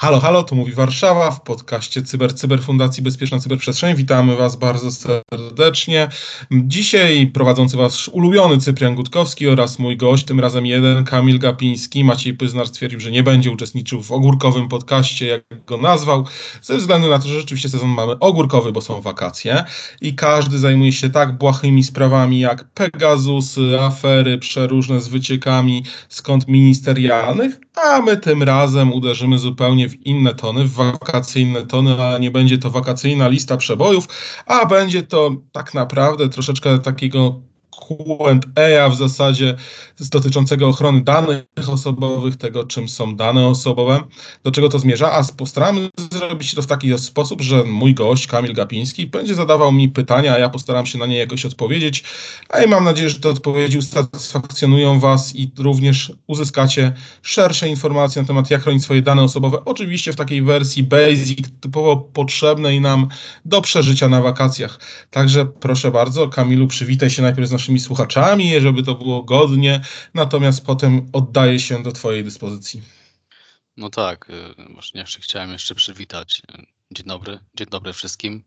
Halo, halo, tu mówi Warszawa w podcaście Cyber Cyber Fundacji Bezpieczna Cyberprzestrzeń. Witamy Was bardzo serdecznie. Dzisiaj prowadzący Was ulubiony Cyprian Gutkowski oraz mój gość, tym razem jeden, Kamil Gapiński. Maciej Pyznar stwierdził, że nie będzie uczestniczył w ogórkowym podcaście, jak go nazwał, ze względu na to, że rzeczywiście sezon mamy ogórkowy, bo są wakacje i każdy zajmuje się tak błahymi sprawami jak Pegasus, afery przeróżne z wyciekami kont ministerialnych, a my tym razem uderzymy zupełnie w inne tony, w wakacyjne tony, a nie będzie to wakacyjna lista przebojów, a będzie to tak naprawdę troszeczkę takiego Q&A w zasadzie dotyczącego ochrony danych osobowych, tego czym są dane osobowe, do czego to zmierza, a postaramy zrobić to w taki sposób, że mój gość Kamil Gapiński będzie zadawał mi pytania, a ja postaram się na nie jakoś odpowiedzieć, a ja mam nadzieję, że te odpowiedzi usatysfakcjonują Was i również uzyskacie szersze informacje na temat jak chronić swoje dane osobowe, oczywiście w takiej wersji basic, typowo potrzebnej nam do przeżycia na wakacjach. Także proszę bardzo, Kamilu, przywitaj się najpierw z naszymi naszymi słuchaczami, żeby to było godnie, natomiast potem oddaję się do Twojej dyspozycji. No tak, y, właśnie jeszcze chciałem jeszcze przywitać. Dzień dobry, dzień dobry wszystkim.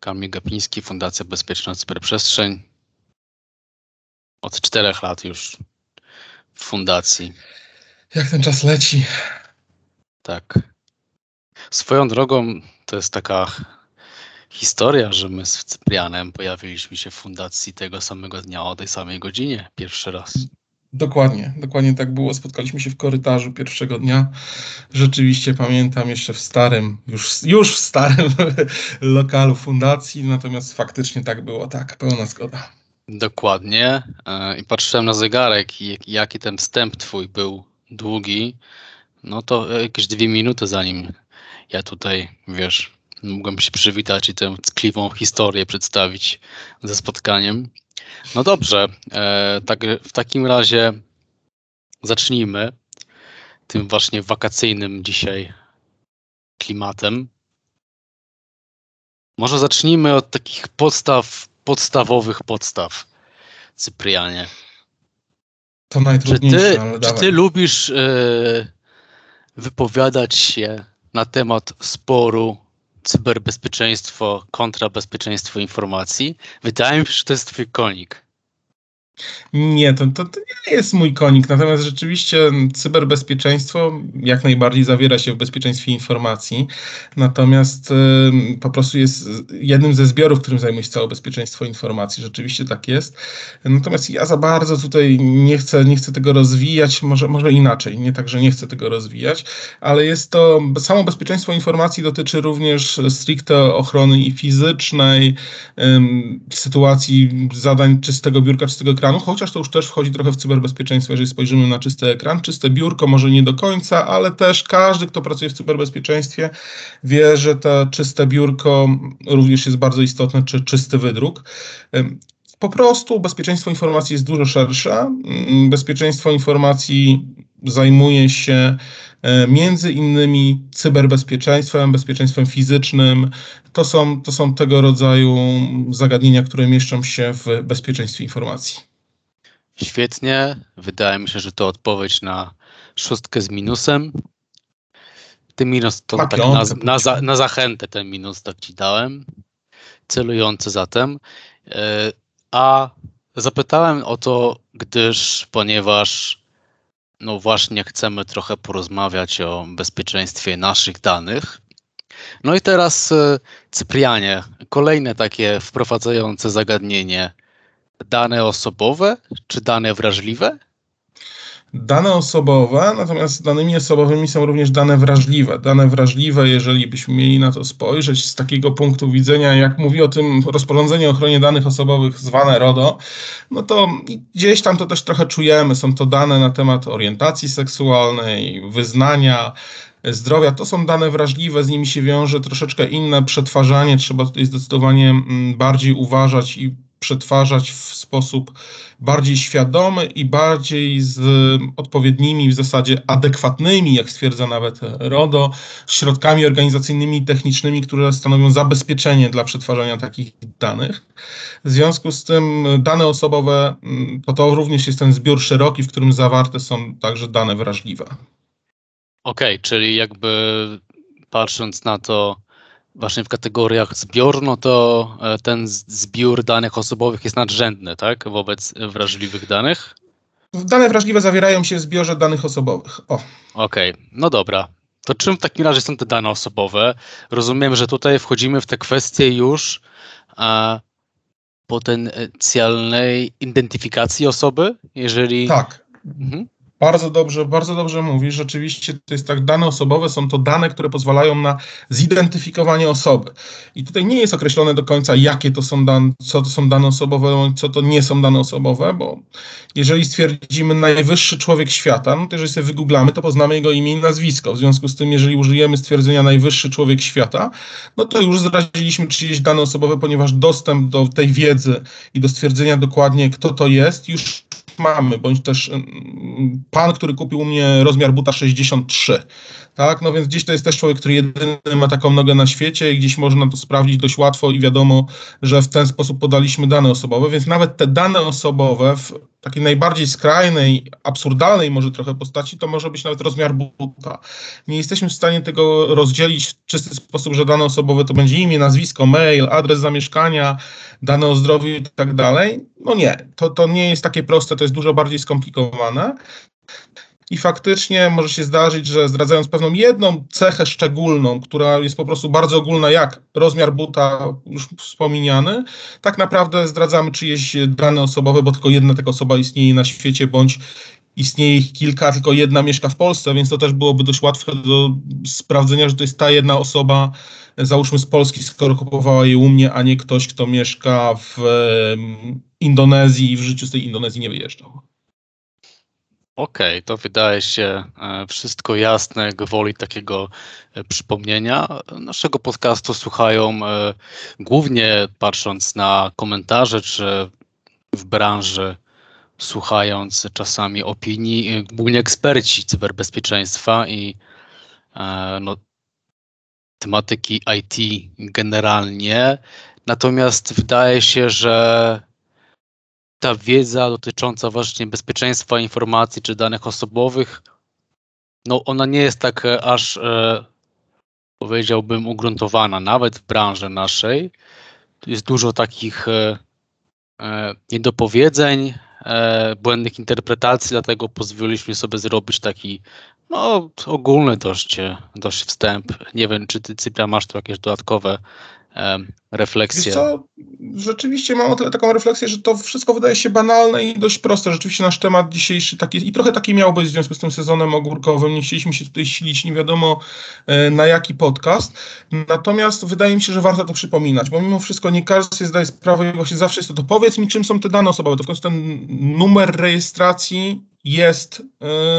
Kamil Gapiński, Fundacja Bezpieczna Cyberprzestrzeń. Od czterech lat już w fundacji. Jak ten czas leci. Tak. Swoją drogą to jest taka historia, że my z Cyprianem pojawiliśmy się w fundacji tego samego dnia o tej samej godzinie, pierwszy raz. Dokładnie, dokładnie tak było. Spotkaliśmy się w korytarzu pierwszego dnia. Rzeczywiście pamiętam jeszcze w starym, już, już w starym lokalu fundacji, natomiast faktycznie tak było, tak, pełna zgoda. Dokładnie. E, I patrzyłem na zegarek i jaki ten wstęp twój był długi, no to jakieś dwie minuty zanim ja tutaj, wiesz, Mogłem się przywitać i tę tkliwą historię przedstawić ze spotkaniem. No dobrze, e, tak, w takim razie zacznijmy tym właśnie wakacyjnym dzisiaj klimatem. Może zacznijmy od takich podstaw, podstawowych podstaw, Cyprianie. To najtrudniejsze, czy ty, ale Czy dawaj. ty lubisz e, wypowiadać się na temat sporu cyberbezpieczeństwo kontra bezpieczeństwo informacji. Wydaje mi się, że to jest twój konik. Nie, to, to, to, nie jest mój konik, natomiast rzeczywiście cyberbezpieczeństwo jak najbardziej zawiera się w bezpieczeństwie informacji, natomiast y, po prostu jest jednym ze zbiorów, którym zajmuje się całe bezpieczeństwo informacji, rzeczywiście tak jest. Natomiast ja za bardzo tutaj nie chcę, nie chcę tego rozwijać, może, może inaczej, nie tak, że nie chcę tego rozwijać, ale jest to, samo bezpieczeństwo informacji dotyczy również stricte ochrony i fizycznej, y, sytuacji zadań czystego biurka, czystego ekranu, chociaż to już też wchodzi trochę w cyberbezpieczeństwo, jeżeli spojrzymy na czysty ekran. Czyste biurko może nie do końca, ale też każdy, kto pracuje w cyberbezpieczeństwie, wie, że to czyste biurko również jest bardzo istotne, czy czysty wydruk. Po prostu bezpieczeństwo informacji jest dużo szersze. Bezpieczeństwo informacji zajmuje się e, między innymi cyberbezpieczeństwem, bezpieczeństwem fizycznym. To są, to są tego rodzaju zagadnienia, które mieszczą się w bezpieczeństwie informacji. Świetnie. Wydaje mi się, że to odpowiedź na szóstkę z minusem. Ten minus to na tak na, na, za, na, zachętę ten minus tak ci dałem. Celujący zatem. E, a zapytałem o to, gdyż ponieważ no właśnie chcemy trochę porozmawiać o bezpieczeństwie naszych danych. No i teraz e, Cyprianie, kolejne takie wprowadzające zagadnienie dane osobowe czy dane wrażliwe? Dane osobowe, natomiast danymi osobowymi są również dane wrażliwe. Dane wrażliwe, jeżeli byśmy mieli na to spojrzeć z takiego punktu widzenia, jak mówi o tym rozporządzenie o ochronie danych osobowych zwane RODO, no to gdzieś tam to też trochę czujemy. Są to dane na temat orientacji seksualnej, wyznania, zdrowia. To są dane wrażliwe, z nimi się wiąże troszeczkę inne przetwarzanie. Trzeba tutaj zdecydowanie mm, bardziej uważać i przetwarzać w sposób bardziej świadomy i bardziej z odpowiednimi, w zasadzie adekwatnymi, jak stwierdza nawet RODO, środkami organizacyjnymi i technicznymi, które stanowią zabezpieczenie dla przetwarzania takich danych. W związku z tym dane osobowe to, to również jest ten zbiór szeroki, w którym zawarte są także dane wrażliwe. Okej, okay, czyli jakby patrząc na to właśnie w kategoriach zbiór, no to e, ten zbiór danych osobowych jest nadrzędny, tak, wobec wrażliwych danych? Dane wrażliwe zawierają się w zbiorze danych osobowych. Okej, okay, no dobra. To czym w takim razie są te dane osobowe? Rozumiem, że tutaj wchodzimy w te kwestie już a, potencjalnej identyfikacji osoby, jeżeli... Tak. Mhm. Bardzo dobrze, bardzo dobrze mówisz. Rzeczywiście to jest tak, dane osobowe są to dane, które pozwalają na zidentyfikowanie osoby. I tutaj nie jest określone do końca, jakie to są dane, co to są dane osobowe, co to nie są dane osobowe, bo jeżeli stwierdzimy najwyższy człowiek świata, no to jeżeli sobie wygooglamy, to poznamy jego imię i nazwisko. W związku z tym, jeżeli użyjemy stwierdzenia najwyższy człowiek świata, no to już zraziliśmy czyjeś dane osobowe, ponieważ dostęp do tej wiedzy i do stwierdzenia dokładnie, kto to jest, już mamy, bądź też mm, pan, który kupił u mnie rozmiar buta 63. Tak, no więc gdzieś to jest też człowiek, który jedyny ma taką nogę na świecie i gdzieś można to sprawdzić dość łatwo i wiadomo, że w ten sposób podaliśmy dane osobowe, więc nawet te dane osobowe w takiej najbardziej skrajnej, absurdalnej może trochę postaci, to może być nawet rozmiar buta. Nie jesteśmy w stanie tego rozdzielić w czysty sposób, że dane osobowe to będzie imię, nazwisko, mail, adres zamieszkania, dane o zdrowiu i tak dalej. No nie, to, to nie jest takie proste, to jest dużo bardziej skomplikowane. I faktycznie może się zdarzyć, że zdradzając pewną jedną cechę szczególną, która jest po prostu bardzo ogólna, jak rozmiar buta już wspomniany, tak naprawdę zdradzamy czyjeś dane osobowe, bo tylko jedna taka osoba istnieje na świecie, bądź istnieje ich kilka, tylko jedna mieszka w Polsce, więc to też byłoby dość łatwe do sprawdzenia, że to jest ta jedna osoba, załóżmy z Polski, skoro kupowała je u mnie, a nie ktoś, kto mieszka w Indonezji i w życiu z tej Indonezji nie wyjeżdżał. Okej, to wydaje się e, wszystko jasne gwoli takiego e, przypomnienia. Naszego podcastu słuchają e, głównie patrząc na komentarze czy w branży, słuchając czasami opinii, głównie eksperci cyberbezpieczeństwa i no, tematyki IT generalnie. Natomiast wydaje się, że ta wiedza dotycząca właśnie bezpieczeństwa informacji czy danych osobowych, no ona nie jest tak e, aż e, powiedziałbym ugruntowana, nawet w branży naszej. Jest dużo takich e, e, niedopowiedzeń, e, błędnych interpretacji, dlatego pozwoliliśmy sobie zrobić taki no, ogólny dość, dość wstęp. Nie wiem, czy ty, Cypria, masz tu jakieś dodatkowe refleksję? co, rzeczywiście mam taką refleksję, że to wszystko wydaje się banalne i dość proste. Rzeczywiście nasz temat dzisiejszy taki, i trochę taki miał być w związku z tym sezonem ogórkowym. Nie chcieliśmy się tutaj silić, nie wiadomo e, na jaki podcast. Natomiast wydaje mi się, że warto to przypominać, bo mimo wszystko nie każdy sobie zdaje sprawę i właśnie zawsze jest to, to powiedz mi, czym są te dane osobowe. To w końcu ten numer rejestracji jest y,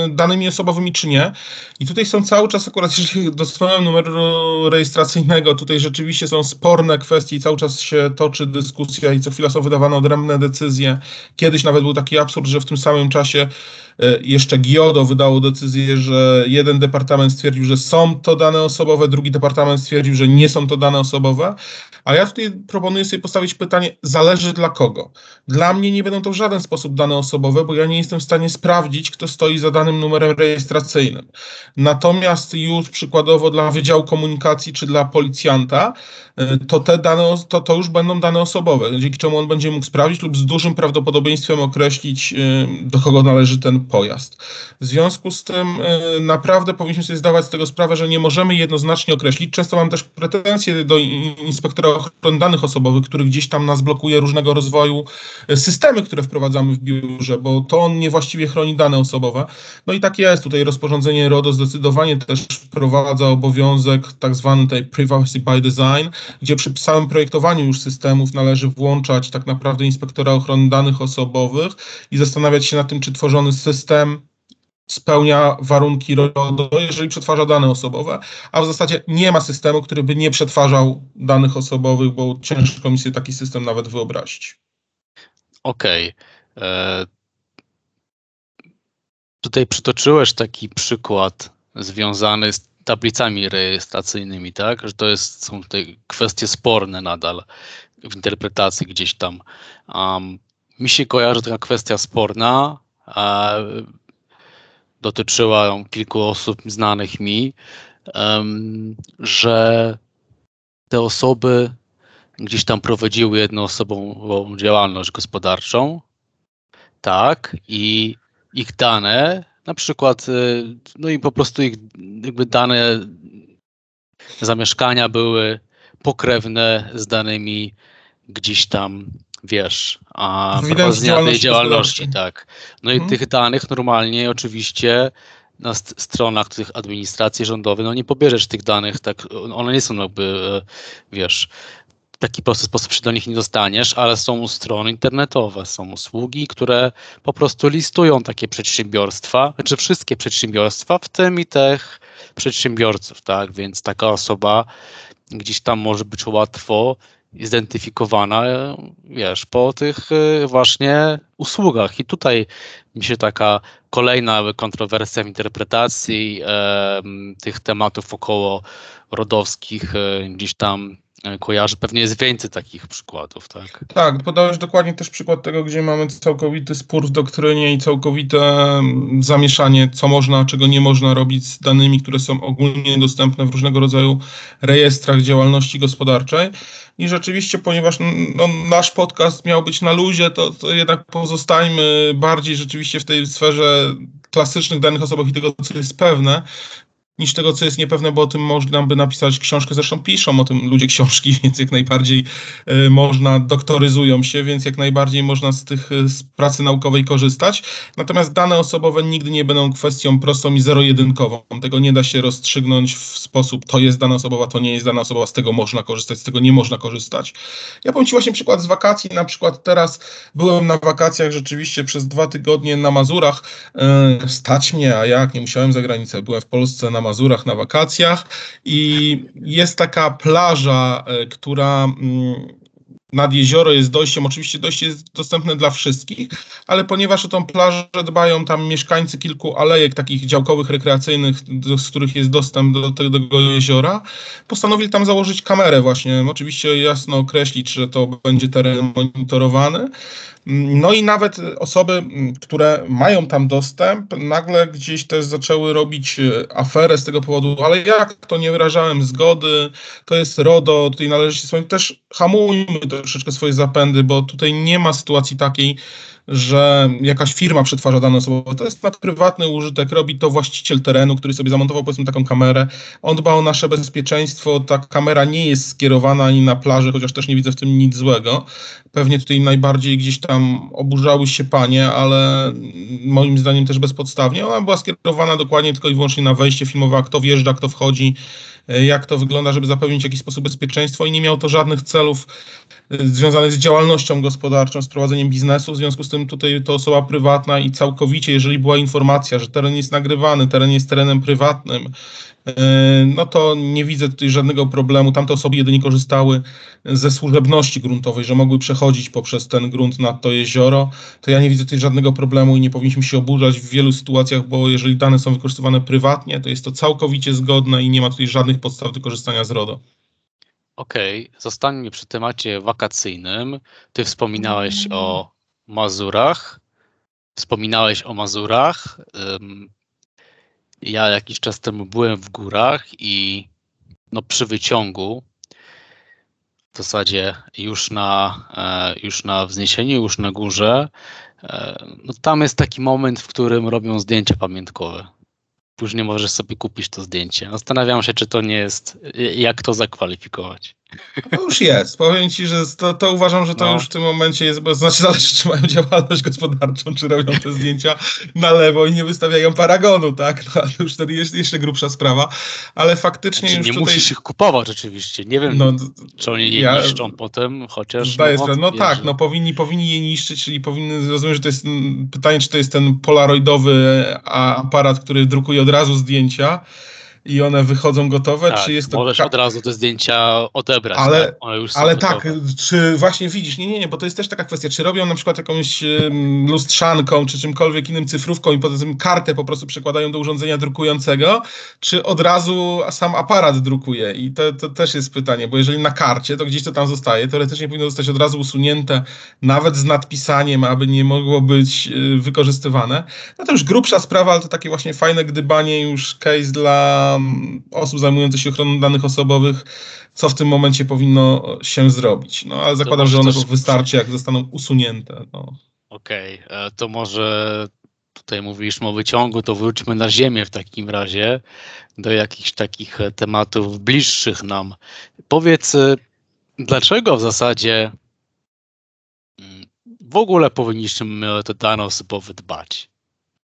danymi osobowymi czy nie. I tutaj są cały czas, akurat jeżeli dostałem numeru rejestracyjnego, tutaj rzeczywiście są sporne kwestie i cały czas się toczy dyskusja i co chwila są wydawane odrębne decyzje. Kiedyś nawet był taki absurd, że w tym samym czasie jeszcze GIODO wydało decyzję, że jeden departament stwierdził, że są to dane osobowe, drugi departament stwierdził, że nie są to dane osobowe. A ja tutaj proponuję sobie postawić pytanie, zależy dla kogo. Dla mnie nie będą to w żaden sposób dane osobowe, bo ja nie jestem w stanie sprawdzić, kto stoi za danym numerem rejestracyjnym. Natomiast już przykładowo dla Wydziału Komunikacji czy dla policjanta, y, to te dane, to, to już będą dane osobowe, dzięki czemu on będzie mógł sprawdzić lub z dużym prawdopodobieństwem określić, y, do kogo należy ten pojazd. W związku z tym y, naprawdę powinniśmy sobie zdawać z tego sprawę, że nie możemy jednoznacznie określić. Często mam też pretensje do inspektora ochrony danych osobowych, który gdzieś tam nas blokuje różnego rozwoju e, systemy, które wprowadzamy w biurze, bo to on niewłaściwie chroni dane osobowe. No i tak jest. Tutaj rozporządzenie RODO zdecydowanie też wprowadza obowiązek tak zwany tej privacy by design, gdzie przy samym projektowaniu już systemów należy włączać tak naprawdę inspektora ochrony danych osobowych i zastanawiać się nad tym, czy tworzony system spełnia warunki RODO, jeżeli przetwarza dane osobowe, a w zasadzie nie ma systemu, który by nie przetwarzał danych osobowych, bo ciężko mi sobie taki system nawet wyobrazić. Okej. Okay. E, tutaj przytoczyłeś taki przykład związany z tablicami rejestracyjnymi, tak? Że to jest, są te kwestie sporne nadal w interpretacji gdzieś tam. Um, mi się kojarzy taka kwestia sporna, dotyczyła kilku osób znanych mi, że te osoby gdzieś tam prowadziły jednoosobową działalność gospodarczą, tak, i ich dane, na przykład, y, no i po prostu ich jakby dane zamieszkania były pokrewne z danymi gdzieś tam, wiesz, a prowadzenia tej działalności, tak. No i hmm. tych danych normalnie oczywiście na stronach tych administracji rządowej, no nie pobierzesz tych danych, tak, one nie są jakby, e, wiesz, w taki prosty sposób się do nich nie dostaniesz, ale są strony internetowe, są usługi, które po prostu listują takie przedsiębiorstwa, znaczy wszystkie przedsiębiorstwa, w tym i tych przedsiębiorców, tak, więc taka osoba gdzieś tam może być łatwo zidentyfikowana, wiesz, po tych y, właśnie usługach. I tutaj mi się taka kolejna kontrowersja w interpretacji e, tych tematów około rodowskich e, gdzieś tam kojarzy. Pewnie jest więcej takich przykładów, tak? Tak, podałeś dokładnie też przykład tego, gdzie mamy całkowity spór w doktrynie i całkowite mm, zamieszanie, co można, czego nie można robić z danymi, które są ogólnie dostępne w różnego rodzaju rejestrach działalności gospodarczej. I rzeczywiście, ponieważ no, nasz podcast miał być na luzie, to, to jednak pozostańmy bardziej rzeczywiście w tej sferze klasycznych danych osobowych i tego, co jest pewne, niż tego, co jest niepewne, bo o tym można by napisać książkę. Zresztą piszą o tym ludzie książki, więc jak najbardziej y, można, doktoryzują się, więc jak najbardziej można z tych y, z pracy naukowej korzystać. Natomiast dane osobowe nigdy nie będą kwestią prostą i zero-jedynkową. Tego nie da się rozstrzygnąć w sposób, to jest dana osobowa, to nie jest dana osobowa, z tego można korzystać, z tego nie można korzystać. Ja powiem Ci właśnie przykład z wakacji. Na przykład teraz byłem na wakacjach rzeczywiście przez dwa tygodnie na Mazurach. Y, stać mnie, a jak, nie musiałem za granicę. Byłem w Polsce na Mazurach na wakacjach i jest taka plaża, e, która mm, nad jezioro jest dojściem. Oczywiście dojście jest dostępne dla wszystkich, ale ponieważ o tą plażę dbają tam mieszkańcy kilku alejek takich działkowych, rekreacyjnych, z których jest dostęp do tego jeziora, postanowili tam założyć kamerę właśnie. Oczywiście jasno określić, że to będzie teren monitorowany. No i nawet osoby, które mają tam dostęp, nagle gdzieś też zaczęły robić e, aferę z tego powodu, ale jak to nie wyrażałem zgody, to jest RODO, tutaj należy się swoim, też hamujmy troszeczkę swoje zapędy, bo tutaj nie ma sytuacji takiej, że jakaś firma przetwarza dane osobowe. To jest na prywatny użytek, robi to właściciel terenu, który sobie zamontował powiedzmy taką kamerę. On dba o nasze bezpieczeństwo, ta kamera nie jest skierowana ani na plaży, chociaż też nie widzę w tym nic złego. Pewnie tutaj najbardziej gdzieś tam oburzały się panie, ale moim zdaniem też bezpodstawnie. Ona była skierowana dokładnie tylko i wyłącznie na wejście filmowe, kto wjeżdża, kto wchodzi, jak to wygląda, żeby zapewnić w jakiś sposób bezpieczeństwo i nie miał to żadnych celów związanych z działalnością gospodarczą, z prowadzeniem biznesu. W związku z tym tutaj to osoba prywatna i całkowicie, jeżeli była informacja, że teren jest nagrywany, teren jest terenem prywatnym, e, no to nie widzę tutaj żadnego problemu. Tamte osoby jedynie korzystały ze służebności gruntowej, że mogły przechodzić poprzez ten grunt nad to jezioro, to ja nie widzę tutaj żadnego problemu i nie powinniśmy się oburzać w wielu sytuacjach, bo jeżeli dane są wykorzystywane prywatnie, to jest to całkowicie zgodne i nie ma tutaj żadnych podstaw do korzystania z RODO. Okej, zostańmy przy temacie wakacyjnym. Ty wspominałeś o Mazurach. Wspominałeś o Mazurach. Ja jakiś czas temu byłem w górach i no przy wyciągu w zasadzie już na, e, już na wzniesieniu, już na górze, e, no tam jest taki moment, w którym robią zdjęcia pamiątkowe później możesz sobie kupić to zdjęcie. Zastanawiam się, czy to nie jest, jak to zakwalifikować. To już jest. Powiem ci, że to, to uważam, że to no. już w tym momencie jest, bo znaczy zależy, czy mają działalność gospodarczą, czy robią te zdjęcia na lewo i nie wystawiają paragonu, tak? No, ale już wtedy jest jeszcze grubsza sprawa. Ale faktycznie znaczy, już nie tutaj... musisz ich kupować oczywiście. Nie wiem, no, czy oni je ja... niszczą potem, chociaż... Zdaję no. No tak, no powinni, powinni je niszczyć, czyli powinny, rozumiem, że to jest pytanie, czy to jest ten polaroidowy aparat, który drukuje od razu zdjęcia, i one wychodzą gotowe, tak, czy jest to... możesz od razu te zdjęcia odebrać, ale, tak? one już są Ale gotowe. tak, czy właśnie widzisz, nie, nie, nie, bo to jest też taka kwestia, czy robią na przykład jakąś um, lustrzanką, czy czymkolwiek innym cyfrówką i potem kartę po prostu przekładają do urządzenia drukującego, czy od razu sam aparat drukuje i to, to też jest pytanie, bo jeżeli na karcie, to gdzieś to tam zostaje, teoretycznie powinno zostać od razu usunięte, nawet z nadpisaniem, aby nie mogło być y, wykorzystywane. No to już grubsza sprawa, ale to takie właśnie fajne gdybanie już case dla osób zajmujących się ochroną danych osobowych, co w tym momencie powinno się zrobić. No ale zakładam, że one też- wystarczy, jak zostaną usunięte. No. Okej, e, to może tutaj mówiliśmy o wyciągu, to wróćmy na ziemię w takim razie do jakichś takich e, tematów bliższych nam. Powiedz, e, dlaczego w zasadzie mm, w ogóle powinniśmy o te dane osobowe dbać?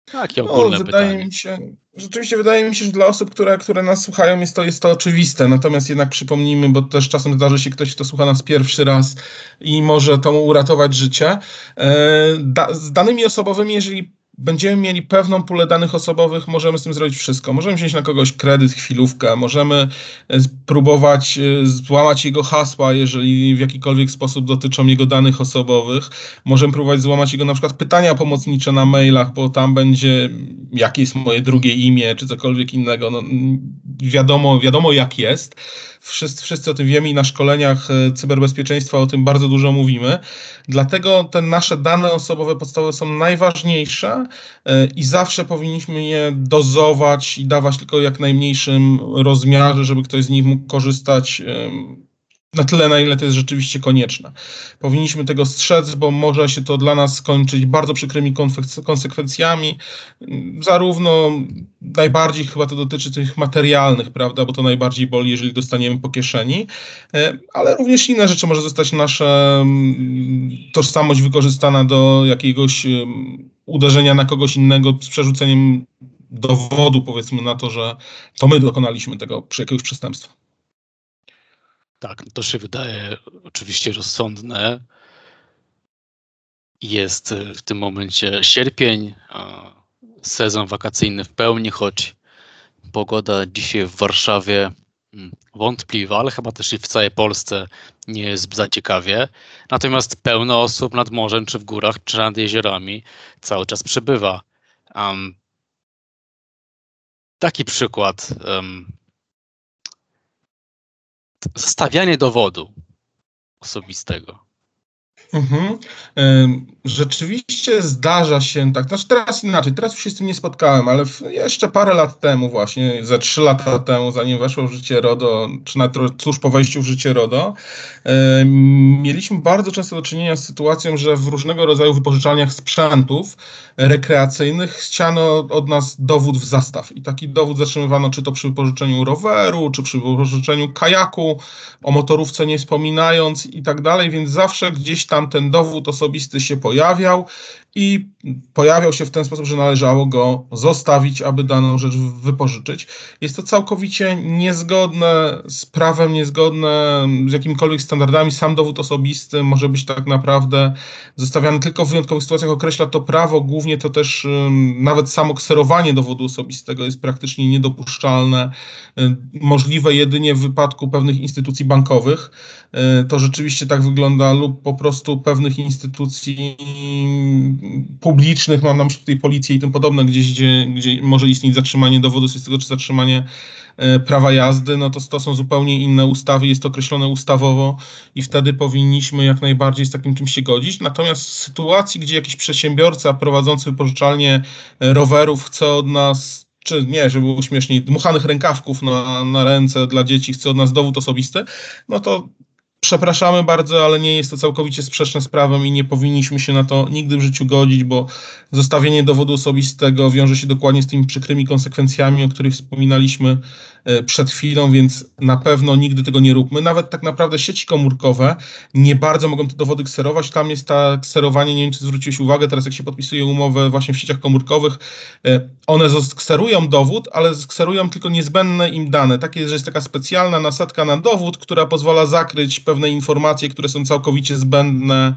Takie ogólne No, wydaje pytanie. mi się, rzeczywiście wydaje mi się, że dla osób, które, które nas słuchają, jest to, jest to oczywiste. Natomiast jednak przypomnijmy, bo też czasem zdarzy się ktoś, kto słucha nas pierwszy raz i może to mu uratować życie. E, Da, z danymi osobowymi, jeżeli będziemy mieli pewną pulę danych osobowych, możemy z tym zrobić wszystko. Możemy wziąć na kogoś kredyt, chwilówkę, możemy e, spróbować e, złamać jego hasła, jeżeli w jakikolwiek sposób dotyczą jego danych osobowych. Możemy próbować złamać jego na przykład pytania pomocnicze na mailach, bo tam będzie jakie jest moje drugie imię, czy cokolwiek innego. No, wiadomo, wiadomo jak jest. Wszyscy, wszyscy o tym wiemy i na szkoleniach e, cyberbezpieczeństwa o tym bardzo dużo mówimy. Dlatego te nasze dane osobowe podstawowe są najważniejsze e, i zawsze powinniśmy je dozować i dawać tylko jak najmniejszym rozmiarze, żeby ktoś z nich mógł korzystać na tyle, na ile to jest rzeczywiście konieczne. Powinniśmy tego strzec, bo może się to dla nas skończyć bardzo przykrymi konsekwencjami. Zarówno najbardziej chyba to dotyczy tych materialnych, prawda, bo to najbardziej boli, jeżeli dostaniemy po kieszeni, e, ale również inne rzeczy. Może zostać nasza tożsamość wykorzystana do jakiegoś uderzenia na kogoś innego z przerzuceniem dowodu, powiedzmy, na to, że to my dokonaliśmy tego przy jakiegoś przestępstwa. Tak, to się wydaje oczywiście rozsądne. Jest e, w tym momencie sierpień, sezon wakacyjny w pełni, choć pogoda dzisiaj w Warszawie wątpliwa, ale chyba też i w całej Polsce nie jest za ciekawie. Natomiast pełno osób nad morzem, czy w górach, czy nad jeziorami cały czas przebywa. Am, taki przykład. stawianie dowodu osobistego. Mhm. Rzeczywiście zdarza się tak, znaczy teraz inaczej, teraz już się z tym nie spotkałem, ale jeszcze parę lat temu właśnie, ze trzy lata temu, zanim weszło w życie RODO, czy nawet tuż po wejściu w życie RODO, mieliśmy bardzo często do czynienia z sytuacją, że w różnego rodzaju wypożyczalniach sprzętów rekreacyjnych chciano od nas dowód w zastaw i taki dowód zatrzymywano czy to przy wypożyczeniu roweru, czy przy wypożyczeniu kajaku, o motorówce nie wspominając i tak dalej, więc zawsze gdzieś tam ten dowód osobisty się pojawiał i pojawiał się w ten sposób, że należało go zostawić, aby daną rzecz wypożyczyć. Jest to całkowicie niezgodne z prawem, niezgodne z jakimikolwiek standardami. Sam dowód osobisty może być tak naprawdę zostawiany tylko w wyjątkowych sytuacjach. Określa to prawo, głównie to też nawet samo kserowanie dowodu osobistego jest praktycznie niedopuszczalne. Y, Możliwe jedynie w wypadku pewnych instytucji bankowych. Y, To rzeczywiście tak wygląda, lub po prostu pewnych instytucji publicznych, mam na myśli tutaj policję i tym podobne, gdzieś, gdzie, gdzie może istnieć zatrzymanie dowodu osobistego czy zatrzymanie e, prawa jazdy, no to, to są zupełnie inne ustawy, jest to określone ustawowo i wtedy powinniśmy jak najbardziej z takim czymś się godzić. Natomiast w sytuacji, gdzie jakiś przedsiębiorca prowadzący wypożyczalnię e, rowerów chce od nas czy nie, żeby było śmieszniej, dmuchanych rękawków na, na ręce dla dzieci, chce od nas dowód osobisty, no to Przepraszamy bardzo, ale nie jest to całkowicie sprzeczne z prawem i nie powinniśmy się na to nigdy w życiu godzić, bo zostawienie dowodu osobistego wiąże się dokładnie z tymi przykrymi konsekwencjami, o których wspominaliśmy przed chwilą, więc na pewno nigdy tego nie róbmy. Nawet tak naprawdę sieci komórkowe nie bardzo mogą te dowody kserować. Tam jest ta kserowanie, nie wiem czy zwróciłeś uwagę, teraz jak się podpisuje umowę właśnie w sieciach komórkowych, e, one skserują dowód, ale skserują tylko niezbędne im dane. Takie że jest taka specjalna nasadka na dowód, która pozwala zakryć pewne informacje, które są całkowicie zbędne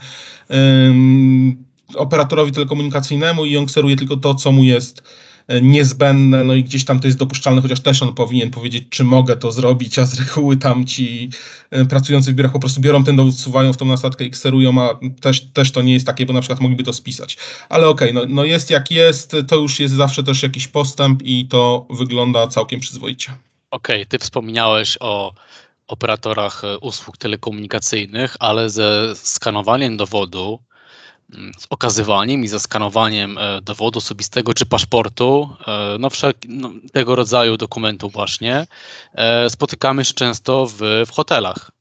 operatorowi telekomunikacyjnemu i on kseruje tylko to, co mu jest niezbędne, no i gdzieś tam to jest dopuszczalne, chociaż też on powinien powiedzieć, czy mogę to zrobić, a z reguły tam ci pracujący w biurach po prostu biorą ten dowód, suwają w tą nasadkę i kserują, a też, też to nie jest takie, bo na przykład mogliby to spisać. Ale okej, okay, no, no jest jak jest, to już jest zawsze też jakiś postęp i to wygląda całkiem przyzwoicie. Okej, okay, ty wspomniałeś o operatorach e, usług telekomunikacyjnych, ale ze skanowaniem dowodu, z okazywaniem i zaskanowaniem e, dowodu osobistego czy paszportu, e, no, wszak, no tego rodzaju dokumentów właśnie, spotykamy się często w, w hotelach.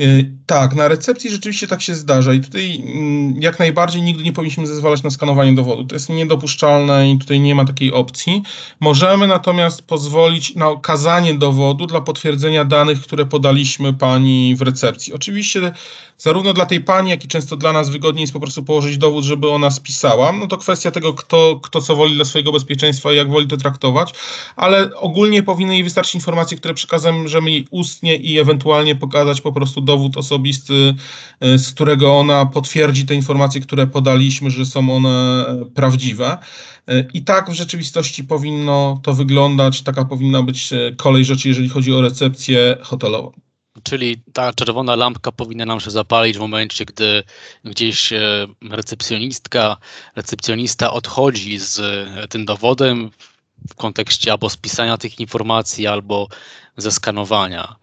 Y, tak, na recepcji rzeczywiście tak się zdarza i tutaj mm, jak najbardziej nigdy nie powinniśmy zezwalać na skanowanie dowodu. To jest niedopuszczalne i tutaj nie ma takiej opcji. Możemy natomiast pozwolić na okazanie dowodu dla potwierdzenia danych, które podaliśmy pani w recepcji. Oczywiście zarówno dla tej pani, jak i często dla nas wygodniej jest po prostu położyć dowód, żeby ona spisała. No to kwestia tego, kto, kto co woli dla swojego bezpieczeństwa i jak woli to traktować, ale ogólnie powinny jej wystarczyć informacje, które przekazujemy jej ustnie i ewentualnie pokazać po prostu dowód osobisty, e, z którego ona potwierdzi te informacje, które podaliśmy, że są one e, prawdziwe. E, I tak w rzeczywistości powinno to wyglądać, taka powinna być kolej rzeczy, jeżeli chodzi o recepcję hotelową. Czyli ta czerwona lampka powinna nam się zapalić w momencie, gdy gdzieś recepcjonistka, recepcjonista odchodzi z tym dowodem w kontekście albo spisania tych informacji, albo zeskanowania.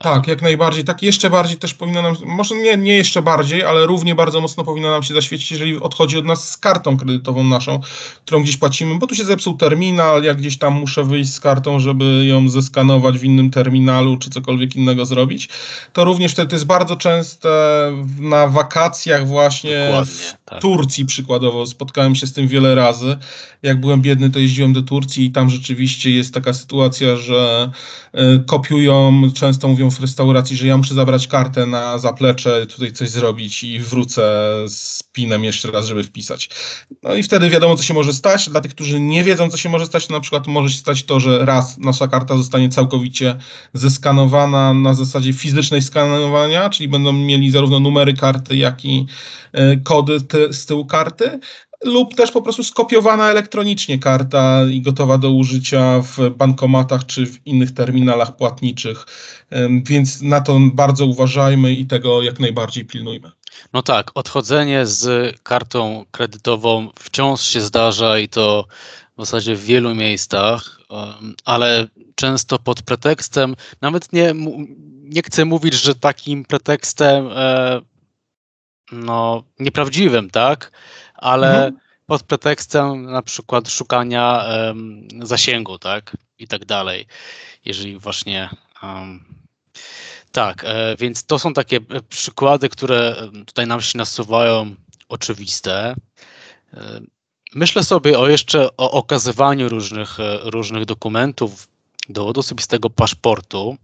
Tak, jak najbardziej. Tak jeszcze bardziej też powinno nam, może nie, nie jeszcze bardziej, ale równie bardzo mocno powinno nam się zaświecić, jeżeli odchodzi od nas z kartą kredytową naszą, którą gdzieś płacimy, bo tu się zepsuł terminal, jak gdzieś tam muszę wyjść z kartą, żeby ją zeskanować w innym terminalu, czy cokolwiek innego zrobić. To również wtedy jest bardzo częste na wakacjach właśnie w tak. Turcji przykładowo. Spotkałem się z tym wiele razy. Jak byłem biedny, to jeździłem do Turcji i tam rzeczywiście jest taka sytuacja, że y, kopiują, często mówią w restauracji, że ja muszę zabrać kartę na zaplecze, tutaj coś zrobić i wrócę z pinem jeszcze raz, żeby wpisać. No i wtedy wiadomo, co się może stać. Dla tych, którzy nie wiedzą, co się może stać, to na przykład może się stać to, że raz nasza karta zostanie całkowicie zeskanowana na zasadzie fizycznej skanowania, czyli będą mieli zarówno numery karty, jak i e, kody z tyłu karty, lub też po prostu skopiowana elektronicznie karta i gotowa do użycia w bankomatach czy w innych terminalach płatniczych. Więc na to bardzo uważajmy i tego jak najbardziej pilnujmy. No tak, odchodzenie z kartą kredytową wciąż się zdarza i to w zasadzie w wielu miejscach, ale często pod pretekstem, nawet nie, nie chcę mówić, że takim pretekstem e, no, nieprawdziwym, tak? Ale mhm. pod pretekstem na przykład szukania um, zasięgu, tak? I tak dalej. Jeżeli właśnie. Um, tak, e, więc to są takie e, przykłady, które tutaj nam się nasuwają oczywiste. E, myślę sobie o jeszcze o okazywaniu różnych, e, różnych dokumentów, dowodu osobistego paszportu.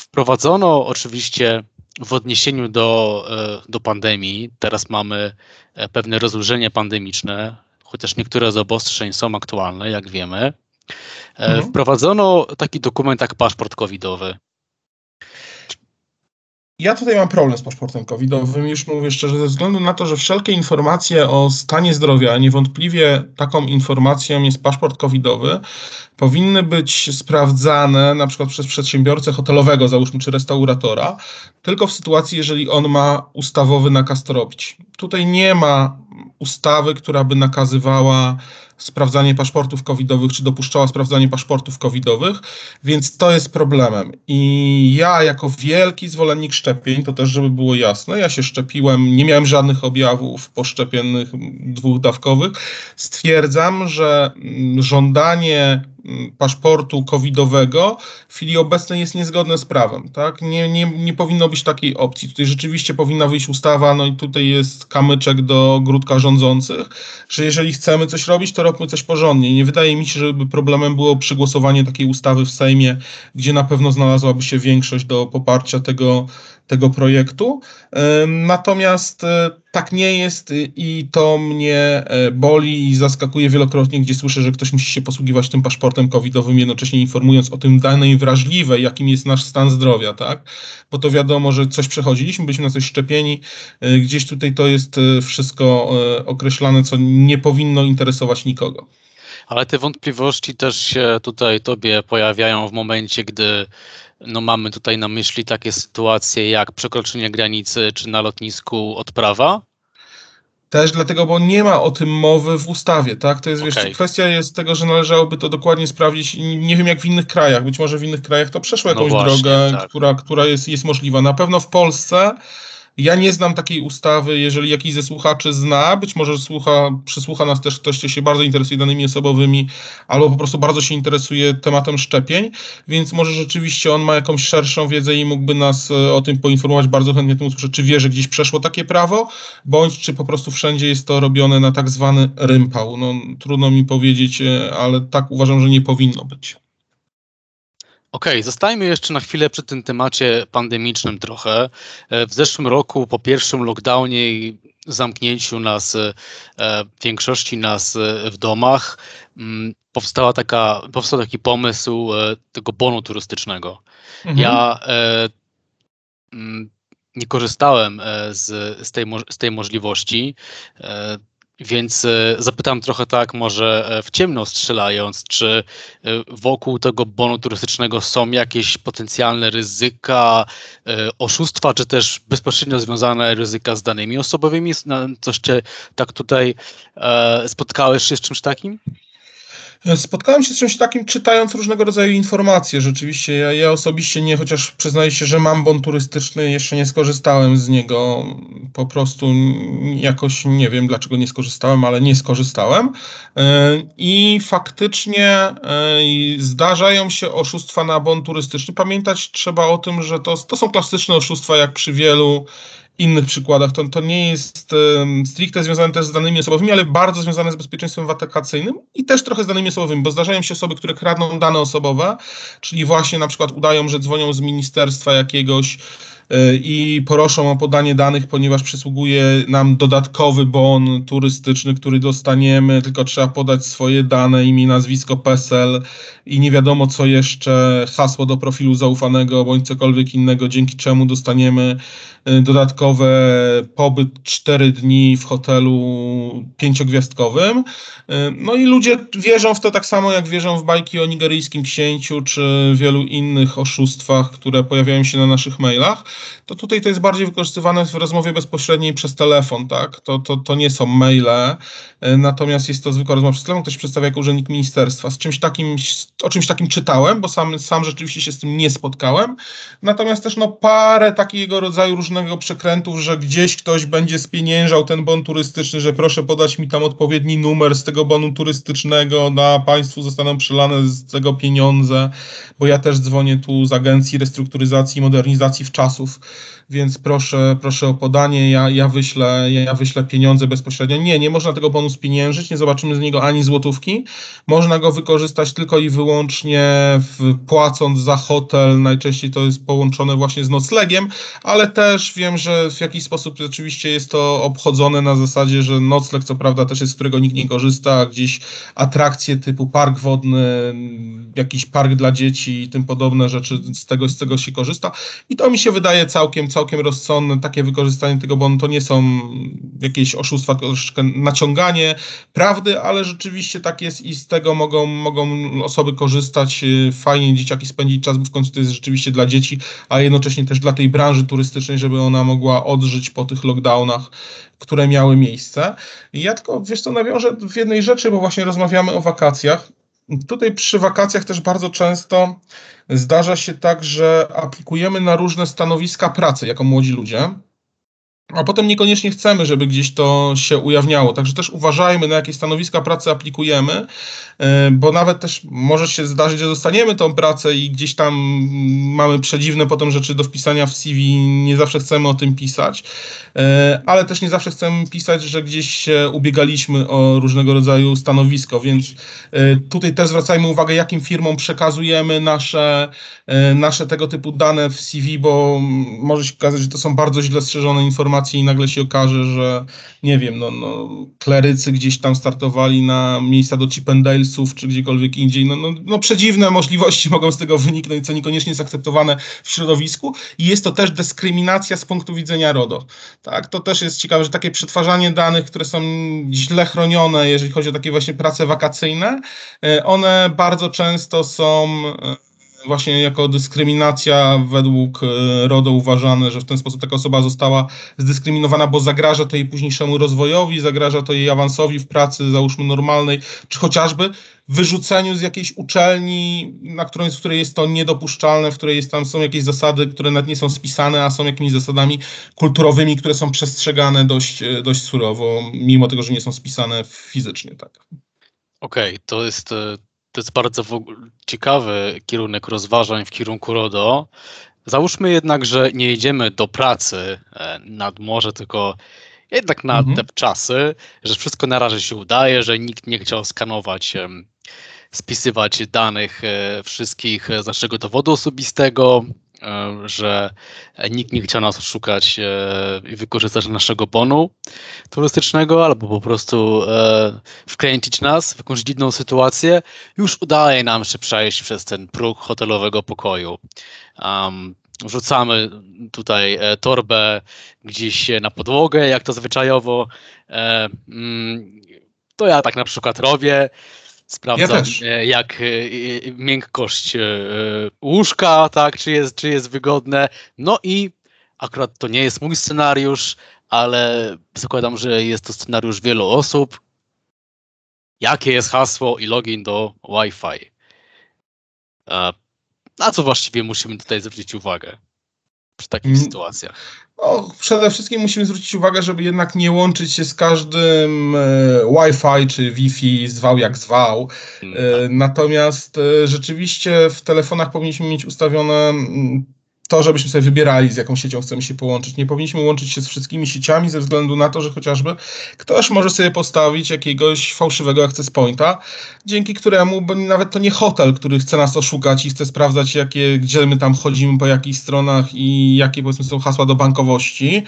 Wprowadzono oczywiście w odniesieniu do, e, do pandemii, teraz mamy e, pewne rozlużenie pandemiczne, chociaż niektóre z obostrzeń są aktualne, jak wiemy. E, mhm. Wprowadzono taki dokument jak paszport covidowy. Ja tutaj mam problem z paszportem covidowym, już mówię szczerze, ze względu na to, że wszelkie informacje o stanie zdrowia, niewątpliwie taką informacją jest paszport covidowy, powinny być sprawdzane na przykład przez przedsiębiorcę hotelowego, załóżmy, czy restauratora, tylko w sytuacji, jeżeli on ma ustawowy nakaz to robić. Tutaj nie ma ustawy, która by nakazywała sprawdzanie paszportów covidowych, czy dopuszczała sprawdzanie paszportów covidowych, więc to jest problemem. I ja jako wielki zwolennik szczepień, to też żeby było jasne, ja się szczepiłem, nie miałem żadnych objawów poszczepionych dwudawkowych, stwierdzam, że mm, żądanie paszportu covidowego w chwili obecnej jest niezgodne z prawem. Tak? Nie, nie, nie powinno być takiej opcji. Tutaj rzeczywiście powinna wyjść ustawa, no i tutaj jest kamyczek do grudka rządzących, że jeżeli chcemy coś robić, to róbmy coś porządnie. Nie wydaje mi się, żeby problemem było przegłosowanie takiej ustawy w Sejmie, gdzie na pewno znalazłaby się większość do poparcia tego, tego projektu. Natomiast e, tak nie jest i to mnie e, boli i zaskakuje wielokrotnie, gdzie słyszę, że ktoś musi się posługiwać tym paszportem covidowym, jednocześnie informując o tym danej wrażliwej, jakim jest nasz stan zdrowia, tak? Bo to wiadomo, że coś przechodziliśmy, byliśmy na coś szczepieni, e, gdzieś tutaj to jest wszystko określane, co nie powinno interesować nikogo. Ale te wątpliwości też się tutaj tobie pojawiają w momencie, gdy no mamy tutaj na myśli takie sytuacje jak przekroczenie granicy czy na lotnisku odprawa? Też dlatego, bo nie ma o tym mowy w ustawie, tak? To jest, okay. wiesz, kwestia jest tego, że należałoby to dokładnie sprawdzić. Nie wiem, jak w innych krajach. Być może w innych krajach to przeszło no jakąś no właśnie, drogę, tak. która, która jest, jest możliwa. Na pewno w Polsce ja nie znam takiej ustawy, jeżeli jakiś ze słuchaczy zna, być może słucha, przysłucha nas też ktoś, kto się bardzo interesuje danymi osobowymi, albo po prostu bardzo się interesuje tematem szczepień, więc może rzeczywiście on ma jakąś szerszą wiedzę i mógłby nas e, o tym poinformować. Bardzo chętnie tym usłyszę, czy wie, że gdzieś przeszło takie prawo, bądź czy po prostu wszędzie jest to robione na tak zwany rympał. No, trudno mi powiedzieć, e, ale tak uważam, że nie powinno być. Okej, okay, zostajmy jeszcze na chwilę przy tym temacie pandemicznym trochę. E, w zeszłym roku po pierwszym lockdownie i zamknięciu nas, e, większości nas e, w domach, mm, powstała taka, powstał taki pomysł tego bonu turystycznego. Mhm. Ja mm, nie korzystałem z, z, tej, z tej możliwości. Więc e, zapytam trochę tak, może e, w ciemno strzelając, czy e, wokół tego bonu turystycznego są jakieś potencjalne ryzyka oszustwa, czy też bezpośrednio związane ryzyka z danymi osobowymi? Coś cię tak tutaj spotkałeś się z czymś takim? Spotkałem się z czymś takim, czytając różnego rodzaju informacje. Rzeczywiście, ja, ja osobiście nie, chociaż przyznaję się, że mam bon turystyczny, jeszcze nie skorzystałem z niego. Po prostu jakoś nie wiem, dlaczego nie skorzystałem, ale nie skorzystałem. E, I faktycznie e, zdarzają się oszustwa na bon turystyczny. Pamiętać trzeba o tym, że to, to są klasyczne oszustwa, jak przy wielu innych przykładach. To, to nie jest um, stricte związane też z danymi osobowymi, ale bardzo związane z bezpieczeństwem wakacyjnym i też trochę z danymi osobowymi, bo zdarzają się osoby, które kradną dane osobowe, czyli właśnie na przykład udają, że dzwonią z ministerstwa jakiegoś i proszą o podanie danych, ponieważ przysługuje nam dodatkowy bon turystyczny, który dostaniemy, tylko trzeba podać swoje dane, imię, nazwisko, PESEL i nie wiadomo co jeszcze, hasło do profilu zaufanego bądź cokolwiek innego, dzięki czemu dostaniemy y, dodatkowe pobyt 4 dni w hotelu pięciogwiazdkowym. Y, no i ludzie wierzą w to tak samo, jak wierzą w bajki o nigeryjskim księciu, czy wielu innych oszustwach, które pojawiają się na naszych mailach to tutaj to jest bardziej wykorzystywane w rozmowie bezpośredniej przez telefon, tak? To, to, to nie są maile, e, natomiast jest to zwykła rozmowa przez telefon, ktoś przedstawia jako urzędnik ministerstwa. Z czymś takim, o czymś takim czytałem, bo sam, sam rzeczywiście się z tym nie spotkałem. Natomiast też no parę takiego rodzaju różnego przekrętów, że gdzieś ktoś będzie spieniężał ten bon turystyczny, że proszę podać mi tam odpowiedni numer z tego bonu turystycznego, na państwu zostaną przelane z tego pieniądze, bo ja też dzwonię tu z Agencji Restrukturyzacji i Modernizacji w więc proszę, proszę o podanie, ja, ja, wyślę, ja wyślę pieniądze bezpośrednio. Nie, nie można tego bonu spieniężyć, nie zobaczymy z niego ani złotówki. Można go wykorzystać tylko i wyłącznie w, płacąc za hotel, najczęściej to jest połączone właśnie z noclegiem, ale też wiem, że w jakiś sposób oczywiście jest to obchodzone na zasadzie, że nocleg co prawda też jest, z którego nikt nie korzysta, gdzieś atrakcje typu park wodny, jakiś park dla dzieci i tym podobne rzeczy, z tego, z tego się korzysta. I to mi się wydaje całkiem, całkiem rozsądne. Takie wykorzystanie tego bonu to nie są jakieś oszustwa, troszeczkę naciąganie prawdy, ale rzeczywiście tak jest i z tego mogą, mogą osoby korzystać. Fajnie dzieciaki spędzić czas, bo w końcu to jest rzeczywiście dla dzieci, a jednocześnie też dla tej branży turystycznej, żeby ona mogła odżyć po tych lockdownach które miały miejsce. I ja tylko, wiesz co, nawiążę w jednej rzeczy, bo właśnie rozmawiamy o wakacjach. Tutaj przy wakacjach też bardzo często zdarza się tak, że aplikujemy na różne stanowiska pracy jako młodzi ludzie a potem niekoniecznie chcemy, żeby gdzieś to się ujawniało. Także też uważajmy, na jakie stanowiska pracy aplikujemy, e, bo nawet też może się zdarzyć, że dostaniemy tą pracę i gdzieś tam mamy przedziwne potem rzeczy do wpisania w CV, nie zawsze chcemy o tym pisać, e, ale też nie zawsze chcemy pisać, że gdzieś się ubiegaliśmy o różnego rodzaju stanowisko, więc e, tutaj też zwracajmy uwagę, jakim firmom przekazujemy nasze, nasze tego typu dane w CV, bo może się okazać, że to są bardzo źle strzeżone informacje, informację i nagle się okaże, że nie wiem, no, no klerycy gdzieś tam startowali na miejsca do Chippendalesów czy gdziekolwiek indziej. No, no, no przedziwne możliwości mogą z tego wyniknąć, co niekoniecznie jest akceptowane w środowisku i jest to też dyskryminacja z punktu widzenia RODO. Tak, to też jest ciekawe, że takie przetwarzanie danych, które są źle chronione, jeżeli chodzi o takie właśnie prace wakacyjne, e, one bardzo często są e, właśnie jako dyskryminacja według e, RODO uważane, że w ten sposób taka osoba została zdyskryminowana, bo zagraża to jej późniejszemu rozwojowi, zagraża to jej awansowi w pracy, załóżmy normalnej, czy chociażby wyrzuceniu z jakiejś uczelni, na której, w której jest to niedopuszczalne, w której jest, tam są jakieś zasady, które nawet nie są spisane, a są jakimiś zasadami kulturowymi, które są przestrzegane dość, e, dość surowo, mimo tego, że nie są spisane fizycznie. Tak. Okej, okay, to jest e, to jest bardzo ciekawy kierunek rozważań w kierunku RODO. Załóżmy jednak, że nie jedziemy do pracy e, nad morze, tylko jednak na mhm. te czasy, że wszystko na razie się udaje, że nikt nie chciał skanować, spisywać danych e, wszystkich z naszego dowodu osobistego, E, że nikt nie chciał nas oszukać e, i wykorzystać naszego bonu turystycznego, albo po prostu e, wkręcić nas w jakąś dziwną sytuację, już udaje nam się przejść przez ten próg hotelowego pokoju. Um, wrzucamy tutaj torbę gdzieś na podłogę, jak to zwyczajowo. Mm, to ja tak na przykład robię. Sprawdzam, ja jak e, e, miękkość e, łóżka, tak, czy jest, czy jest wygodne. No i akurat to nie jest mój scenariusz, ale zakładam, że jest to scenariusz wielu osób. Jakie jest hasło i login do Wi-Fi? Na co właściwie musimy tutaj zwrócić uwagę przy takich hmm. sytuacjach? No, przede wszystkim musimy zwrócić uwagę, żeby jednak nie łączyć się z każdym e, Wi-Fi czy Wi-Fi, zwał jak zwał. E, mm, tak. Natomiast e, rzeczywiście w telefonach powinniśmy mieć ustawione mm, to, żebyśmy sobie wybierali, z jaką siecią chcemy się połączyć. Nie powinniśmy łączyć się z wszystkimi sieciami ze względu na to, że chociażby ktoś może sobie postawić jakiegoś fałszywego access pointa, dzięki któremu, nawet to nie hotel, który chce nas oszukać i chce sprawdzać, jakie, gdzie my tam chodzimy, po jakich stronach i jakie powiedzmy są hasła do bankowości,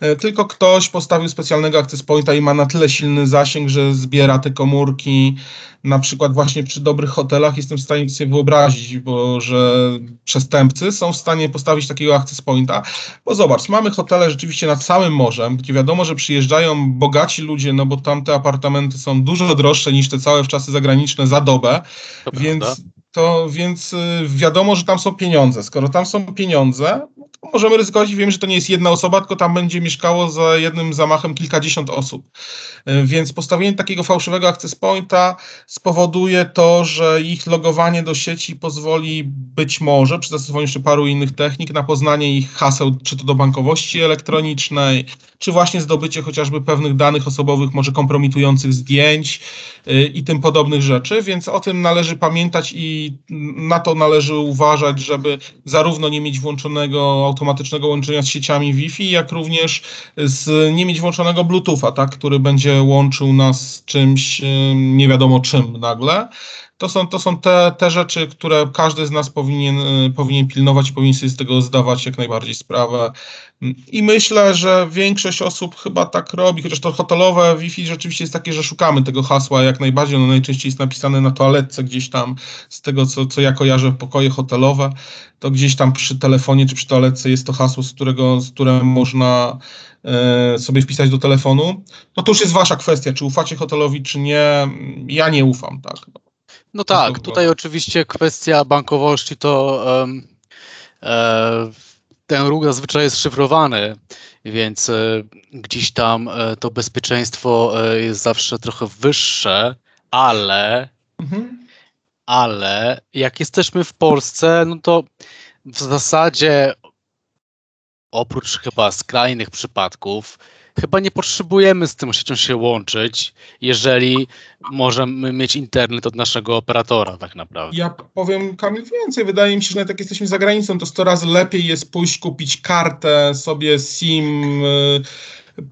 e, tylko ktoś postawił specjalnego access pointa i ma na tyle silny zasięg, że zbiera te komórki, na przykład właśnie przy dobrych hotelach jestem w stanie sobie wyobrazić, bo że przestępcy są w stanie postawić takiego access pointa, bo zobacz, mamy hotele rzeczywiście nad całym morzem, gdzie wiadomo, że przyjeżdżają bogaci ludzie, no bo tam te apartamenty są dużo droższe niż te całe w czasy zagraniczne za dobę, to więc prawda. to więc y, wiadomo, że tam są pieniądze. Skoro tam są pieniądze, możemy ryzykować i wiemy, że to nie jest jedna osoba, tylko tam będzie mieszkało za jednym zamachem kilkadziesiąt osób. Y, więc postawienie takiego fałszywego access pointa spowoduje to, że ich logowanie do sieci pozwoli być może przy zastosowaniu jeszcze paru innych technik na poznanie ich haseł, czy to do bankowości elektronicznej, czy właśnie zdobycie chociażby pewnych danych osobowych, może kompromitujących zdjęć y, i tym podobnych rzeczy, więc o tym należy pamiętać i na to należy uważać, żeby zarówno nie mieć włączonego automatycznego łączenia z sieciami Wi-Fi, jak również z, nie mieć włączonego Bluetootha, tak, który będzie łączył nas z czymś nie wiadomo czym nagle. To są, to są te, te rzeczy, które każdy z nas powinien, y, powinien pilnować powinien sobie z tego zdawać jak najbardziej sprawę. I myślę, że większość osób chyba tak robi, chociaż to hotelowe Wi-Fi rzeczywiście jest takie, że szukamy tego hasła jak najbardziej. Ono najczęściej jest napisane na toaletce gdzieś tam, z tego co, co ja kojarzę, pokoje hotelowe, to gdzieś tam przy telefonie czy przy toaletce jest to hasło, z którego, z które można e, sobie wpisać do telefonu. No to już jest wasza kwestia, czy ufacie hotelowi, czy nie. Ja nie ufam, tak. No tak, tutaj oczywiście kwestia bankowości to um, e, ten ruch zazwyczaj jest szyfrowany, więc e, gdzieś tam e, to bezpieczeństwo e, jest zawsze trochę wyższe, ale mhm. ale jak jesteśmy w Polsce, no to w zasadzie oprócz chyba skrajnych przypadków chyba nie potrzebujemy z tym siecią się łączyć, jeżeli możemy mieć internet od naszego operatora tak naprawdę. Ja powiem Kamil więcej. Wydaje mi się, że nawet jak jesteśmy za granicą, to 100 razy lepiej jest pójść kupić kartę sobie SIM y,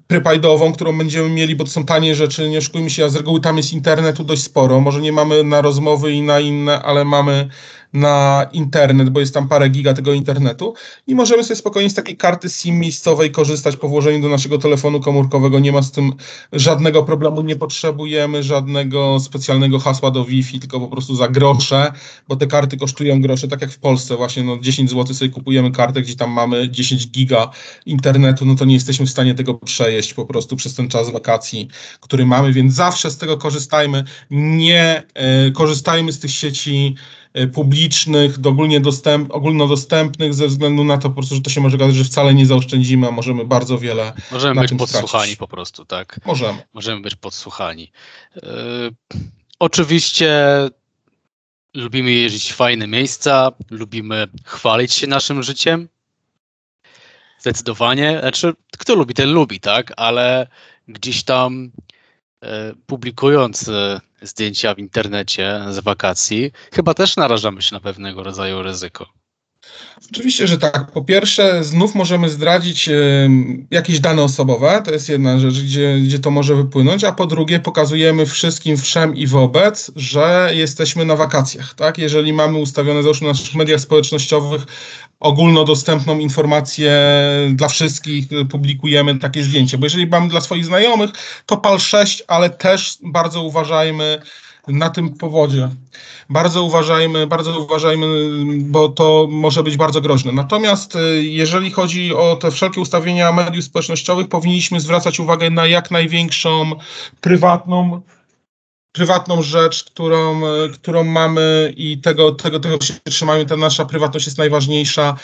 prepaidową, którą będziemy mieli, bo to są tanie rzeczy, nie oszukujmy się, a z reguły tam jest internetu dość sporo. Może nie mamy na rozmowy i na inne, ale mamy na internet, bo jest tam parę giga tego internetu i możemy sobie spokojnie z takiej karty SIM miejscowej korzystać po włożeniu do naszego telefonu komórkowego. Nie ma z tym żadnego problemu, nie potrzebujemy żadnego specjalnego hasła do Wi-Fi, tylko po prostu za grosze, bo te karty kosztują grosze, tak jak w Polsce właśnie, no 10 zł sobie kupujemy kartę, gdzie tam mamy 10 giga internetu, no to nie jesteśmy w stanie tego przejeść po prostu przez ten czas wakacji, który mamy, więc zawsze z tego korzystajmy. Nie e, korzystajmy z tych sieci publicznych, ogólnie dostęp, ogólnodostępnych ze względu na to po prostu, że to się może okazać, że wcale nie zaoszczędzimy, a możemy bardzo wiele Możemy na być tym podsłuchani po prostu, tak? Możemy. Możemy być podsłuchani. Yy, oczywiście lubimy jeździć w fajne miejsca, lubimy chwalić się naszym życiem. Zdecydowanie. Znaczy, kto lubi, ten lubi, tak? Ale gdzieś tam publikując e, zdjęcia w internecie z wakacji, chyba też narażamy się na pewnego rodzaju ryzyko. Oczywiście, że tak. Po pierwsze, znów możemy zdradzić e, jakieś dane osobowe, to jest jedna rzecz, gdzie, gdzie to może wypłynąć, a po drugie pokazujemy wszystkim wszem i wobec, że jesteśmy na wakacjach, tak? Jeżeli mamy ustawione załóżmy na naszych mediach społecznościowych ogólnodostępną informację dla wszystkich, publikujemy takie zdjęcie, bo jeżeli mamy dla swoich znajomych, to pal 6, ale też bardzo uważajmy na tym powodzie. Bardzo uważajmy, bardzo uważajmy, bo to może być bardzo groźne. Natomiast y, jeżeli chodzi o te wszelkie ustawienia mediów społecznościowych, powinniśmy zwracać uwagę na jak największą prywatną prywatną rzecz, którą, y, którą mamy i tego, tego, tego się trzymajmy, ta nasza prywatność jest najważniejsza.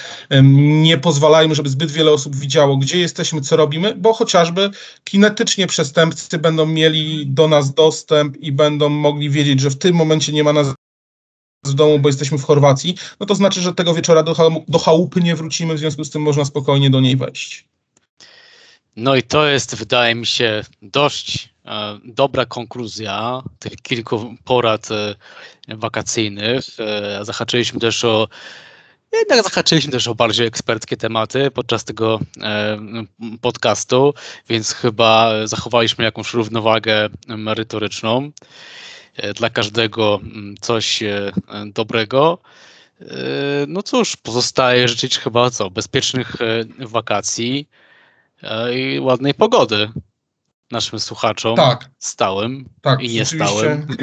Nie pozwalajmy, żeby zbyt wiele osób widziało, gdzie jesteśmy, co robimy, bo chociażby kinetycznie przestępcy będą mieli do nas dostęp i będą mogli wiedzieć, że w tym momencie nie ma nas w domu, bo jesteśmy w Chorwacji, no to znaczy, że tego wieczora do, do chałupy nie wrócimy, w związku z tym można spokojnie do niej wejść. No i to jest, wydaje mi się, dość e, dobra konkluzja tych kilku porad e, wakacyjnych. E, zahaczyliśmy też o jednak zahaczyliśmy też o bardziej eksperckie tematy podczas tego e, podcastu, więc chyba zachowaliśmy jakąś równowagę merytoryczną. E, dla każdego mm, coś e, dobrego. E, No cóż, pozostaje życzyć chyba co? Bezpiecznych e, wakacji e, i ładnej pogody naszym słuchaczom Tak, stałym tak. i nie rzeczywiście. stałym.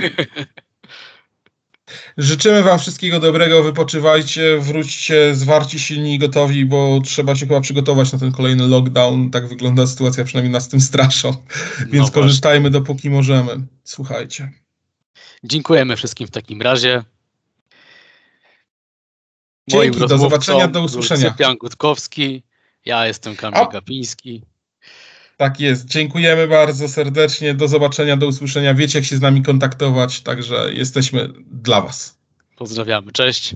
Życzymy Wam wszystkiego dobrego, wypoczywajcie, wróćcie zwarci, silni i gotowi, bo trzeba się chyba przygotować na ten kolejny lockdown. Tak wygląda sytuacja, przynajmniej nas tym straszą. Więc właśnie. korzystajmy dopóki możemy. Słuchajcie. Dziękujemy wszystkim w takim razie. Dzięki, Moim do rozmówcą zobaczenia, do był usłyszenia. Cyprian Gutkowski, ja jestem Kamil A- Gapiński. Tak jest. Dziękujemy bardzo serdecznie. Do zobaczenia, do usłyszenia. Wiecie, jak się z nami kontaktować, także jesteśmy dla Was. Pozdrawiamy, cześć.